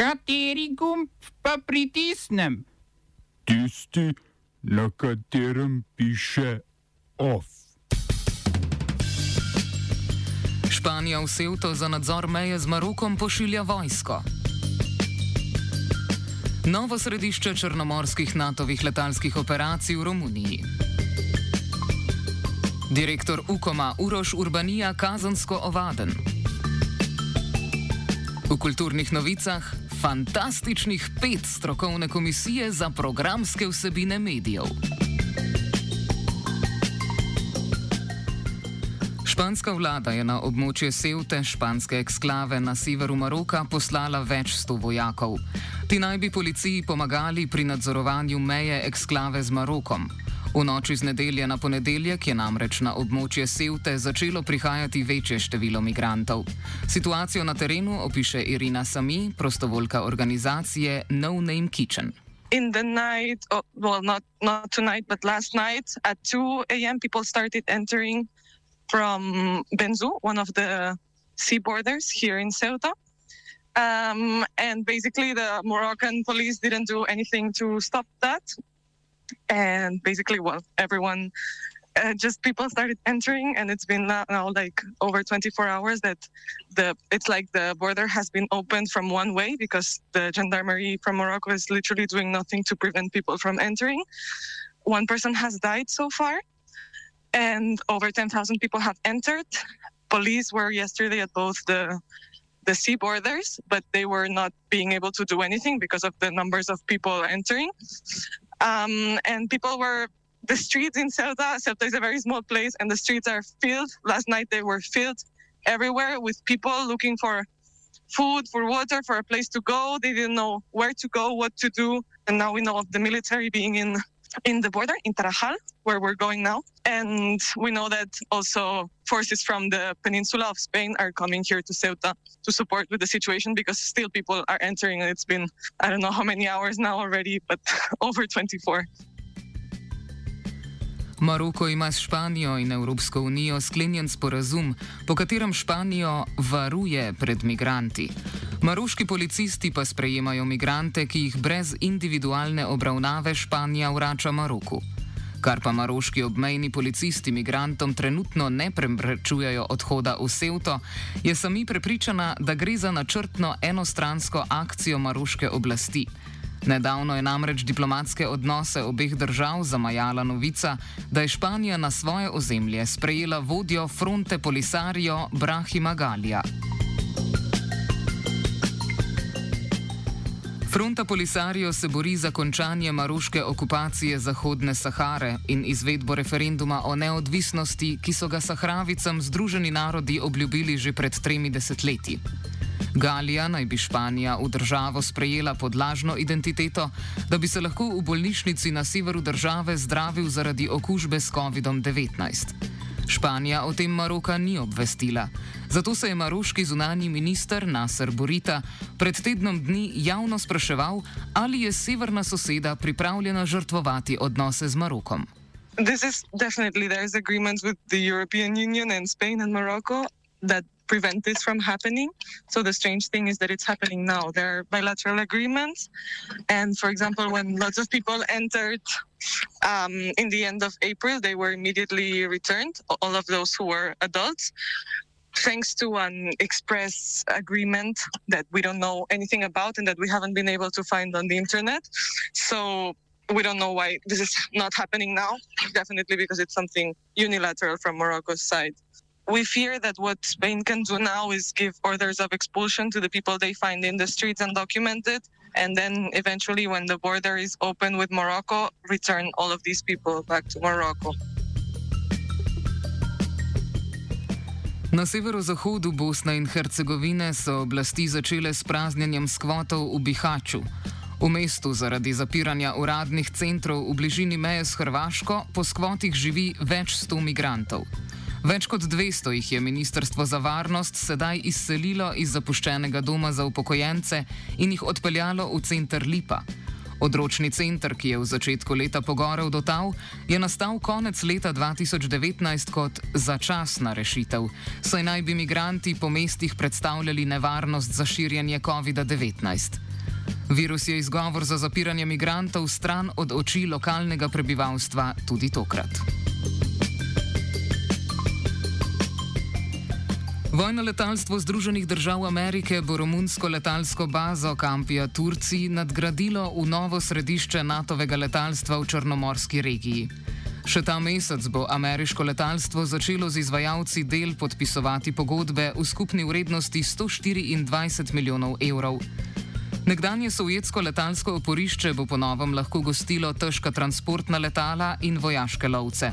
Kateri gumb pa pritisnem? Tisti, na katerem piše OF. Španija v Sevto za nadzor meje z Marokom pošilja vojsko. Novo središče črnomorskih NATO-vih letalskih operacij v Romuniji. Direktor Ukoma Uroš Urbanija kazansko ovaden. V kulturnih novicah fantastičnih pet strokovne komisije za programske vsebine medijev. Španska vlada je na območje Sevte, španske eksklave na severu Maroka, poslala več sto vojakov. Ti naj bi policiji pomagali pri nadzorovanju meje eksklave z Marokom. V noči z nedelje na ponedeljek je namreč na območje Sevte začelo prihajati večje število migrantov. Situacijo na terenu opiše Irina Sami, prostovoljka organizacije No Name Kitchen. In the night, oh, well, not not tonight, but last night at 2 a.m., people started entering from Benzu, one of the sea borders here in Ceuta. Um, and basically, the Moroccan police didn't do anything to stop that. And basically well everyone uh, just people started entering and it's been now, now, like over 24 hours that the it's like the border has been opened from one way because the gendarmerie from morocco is literally doing nothing to prevent people from entering. One person has died so far and over 10,000 people have entered. Police were yesterday at both the the sea borders but they were not being able to do anything because of the numbers of people entering um, and people were the streets in Ceuta. Ceuta is a very small place, and the streets are filled. Last night they were filled everywhere with people looking for food, for water, for a place to go. They didn't know where to go, what to do, and now we know of the military being in in the border in Tarajal, where we're going now. And we know that also forces from the peninsula of Spain are coming here to Ceuta to support with the situation because still people are entering. It's been, I don't know how many hours now already, but over 24. Maroko ima s Španijo in Evropsko unijo sklenjen sporazum, po katerem Španijo varuje pred migranti. Maroški policisti pa sprejemajo migrante, ki jih brez individualne obravnave Španija vrača Maroku. Kar pa maroški obmejni policisti migrantom trenutno ne preprečujejo odhoda v Sevto, je sami prepričana, da gre za načrtno enostransko akcijo maroške oblasti. Nedavno je namreč diplomatske odnose obeh držav zamajala novica, da je Španija na svoje ozemlje sprejela vodjo fronte Polisario Brahima Galija. Fronta Polisario se bori za končanje maruške okupacije Zahodne Sahare in izvedbo referenduma o neodvisnosti, ki so ga Sahravicam Združeni narodi obljubili že pred tremi desetletji. Galija naj bi Španija v državo sprejela pod lažno identiteto, da bi se lahko v bolnišnici na severu države zdravil zaradi okužbe s COVID-19. Španija o tem Maroka ni obvestila. Zato se je maroški zunani minister Nasser Borita pred tednom dni javno spraševal, ali je severna soseda pripravljena žrtvovati odnose z Marokom. This is definitely there's agreements with the European Union and Spain and Morocco that prevent this from happening. So the strange thing is that it's happening now. There are bilateral agreements. And for example, when lots of people entered um, in the end of April, they were immediately returned, all of those who were adults. Thanks to an express agreement that we don't know anything about and that we haven't been able to find on the internet. So we don't know why this is not happening now. Definitely because it's something unilateral from Morocco's side. We fear that what Spain can do now is give orders of expulsion to the people they find in the streets and document it. And then eventually, when the border is open with Morocco, return all of these people back to Morocco. Na severozahodu Bosne in Hercegovine so oblasti začele s praznjenjem skvotov v Bihaču. V mestu zaradi zapiranja uradnih centrov v bližini meje s Hrvaško po skvotih živi več sto migrantov. Več kot 200 jih je Ministrstvo za varnost sedaj izselilo iz zapuščenega doma za upokojence in jih odpeljalo v center Lipa. Odročni center, ki je v začetku leta pogorel do Tav, je nastal konec leta 2019 kot začasna rešitev, saj naj bi migranti po mestih predstavljali nevarnost za širjenje COVID-19. Virus je izgovor za zapiranje migrantov stran od oči lokalnega prebivalstva tudi tokrat. Vojno letalstvo Združenih držav Amerike bo romunsko letalsko bazo Kampija Turci nadgradilo v novo središče NATO-vega letalstva v Črnomorski regiji. Še ta mesec bo ameriško letalstvo začelo z izvajalci del podpisovati pogodbe v skupni vrednosti 124 milijonov evrov. Nekdanje sovjetsko letalsko oporišče bo ponovem lahko gostilo težka transportna letala in vojaške lovce.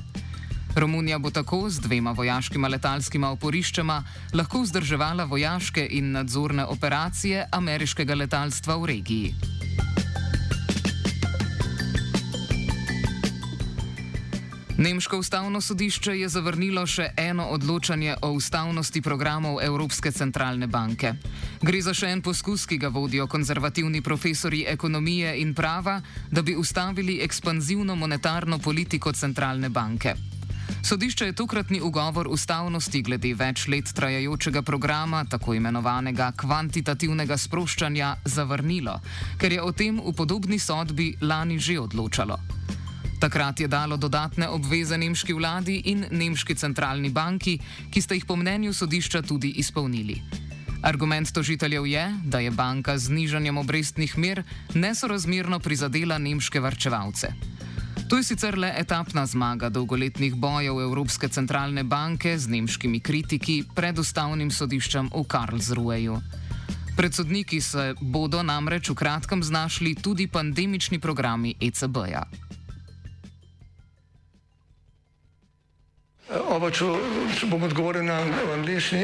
Romunija bo tako z dvema vojaškima letalskima oporiščema lahko vzdrževala vojaške in nadzorne operacije ameriškega letalstva v regiji. Nemško ustavno sodišče je zavrnilo še eno odločanje o ustavnosti programov Evropske centralne banke. Gre za še en poskus, ki ga vodijo konzervativni profesori ekonomije in prava, da bi ustavili ekspanzivno monetarno politiko centralne banke. Sodišče je tokratni ugovor ustavnosti glede več let trajajočega programa, tako imenovanega kvantitativnega sproščanja, zavrnilo, ker je o tem v podobni sodbi lani že odločalo. Takrat je dalo dodatne obveze nemški vladi in nemški centralni banki, ki sta jih po mnenju sodišča tudi izpolnili. Argument tožiteljev je, da je banka z nižanjem obrestnih mer nesorazmerno prizadela nemške varčevalce. To je sicer le etapna zmaga dolgoletnih bojev Evropske centralne banke z nemškimi kritiki pred ustavnim sodiščem v Karlsruheju. Pred sodniki se bodo namreč v kratkem znašli tudi pandemični programi ECB-ja. Oba, če, če bom odgovoril na angliški.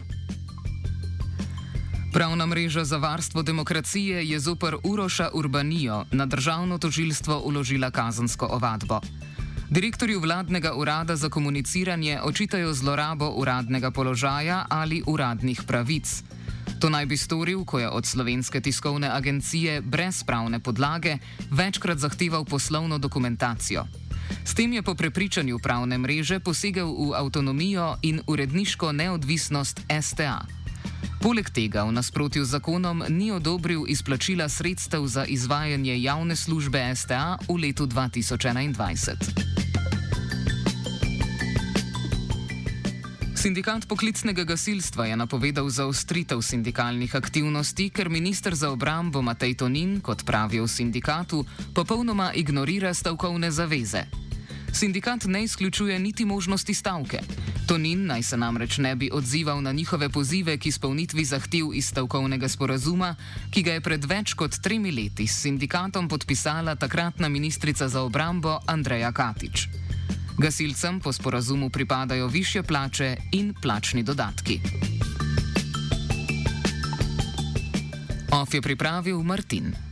Pravna mreža za varstvo demokracije je zopr Uroša Urbanijo na državno tožilstvo uložila kazansko ovadbo. Direktorju vladnega urada za komuniciranje očitajo zlorabo uradnega položaja ali uradnih pravic. To naj bi storil, ko je od slovenske tiskovne agencije brez pravne podlage večkrat zahteval poslovno dokumentacijo. S tem je po prepričanju pravne mreže posegel v avtonomijo in uredniško neodvisnost STA. Poleg tega v nasprotju z zakonom ni odobril izplačila sredstev za izvajanje javne službe STA v letu 2021. Sindikat poklicnega gasilstva je napovedal zaostritev sindikalnih aktivnosti, ker ministr za obrambo Matej Tonin, kot pravijo v sindikatu, popolnoma ignorira stavkovne zaveze. Sindikat ne izključuje niti možnosti stavke. Tonin naj se namreč ne bi odzival na njihove pozive k izpolnitvi zahtev iz stavkovnega sporazuma, ki ga je pred več kot tremi leti s sindikatom podpisala takratna ministrica za obrambo Andreja Katič. Gasilcem po sporazumu pripadajo više plače in plačni dodatki. OF je pripravil Martin.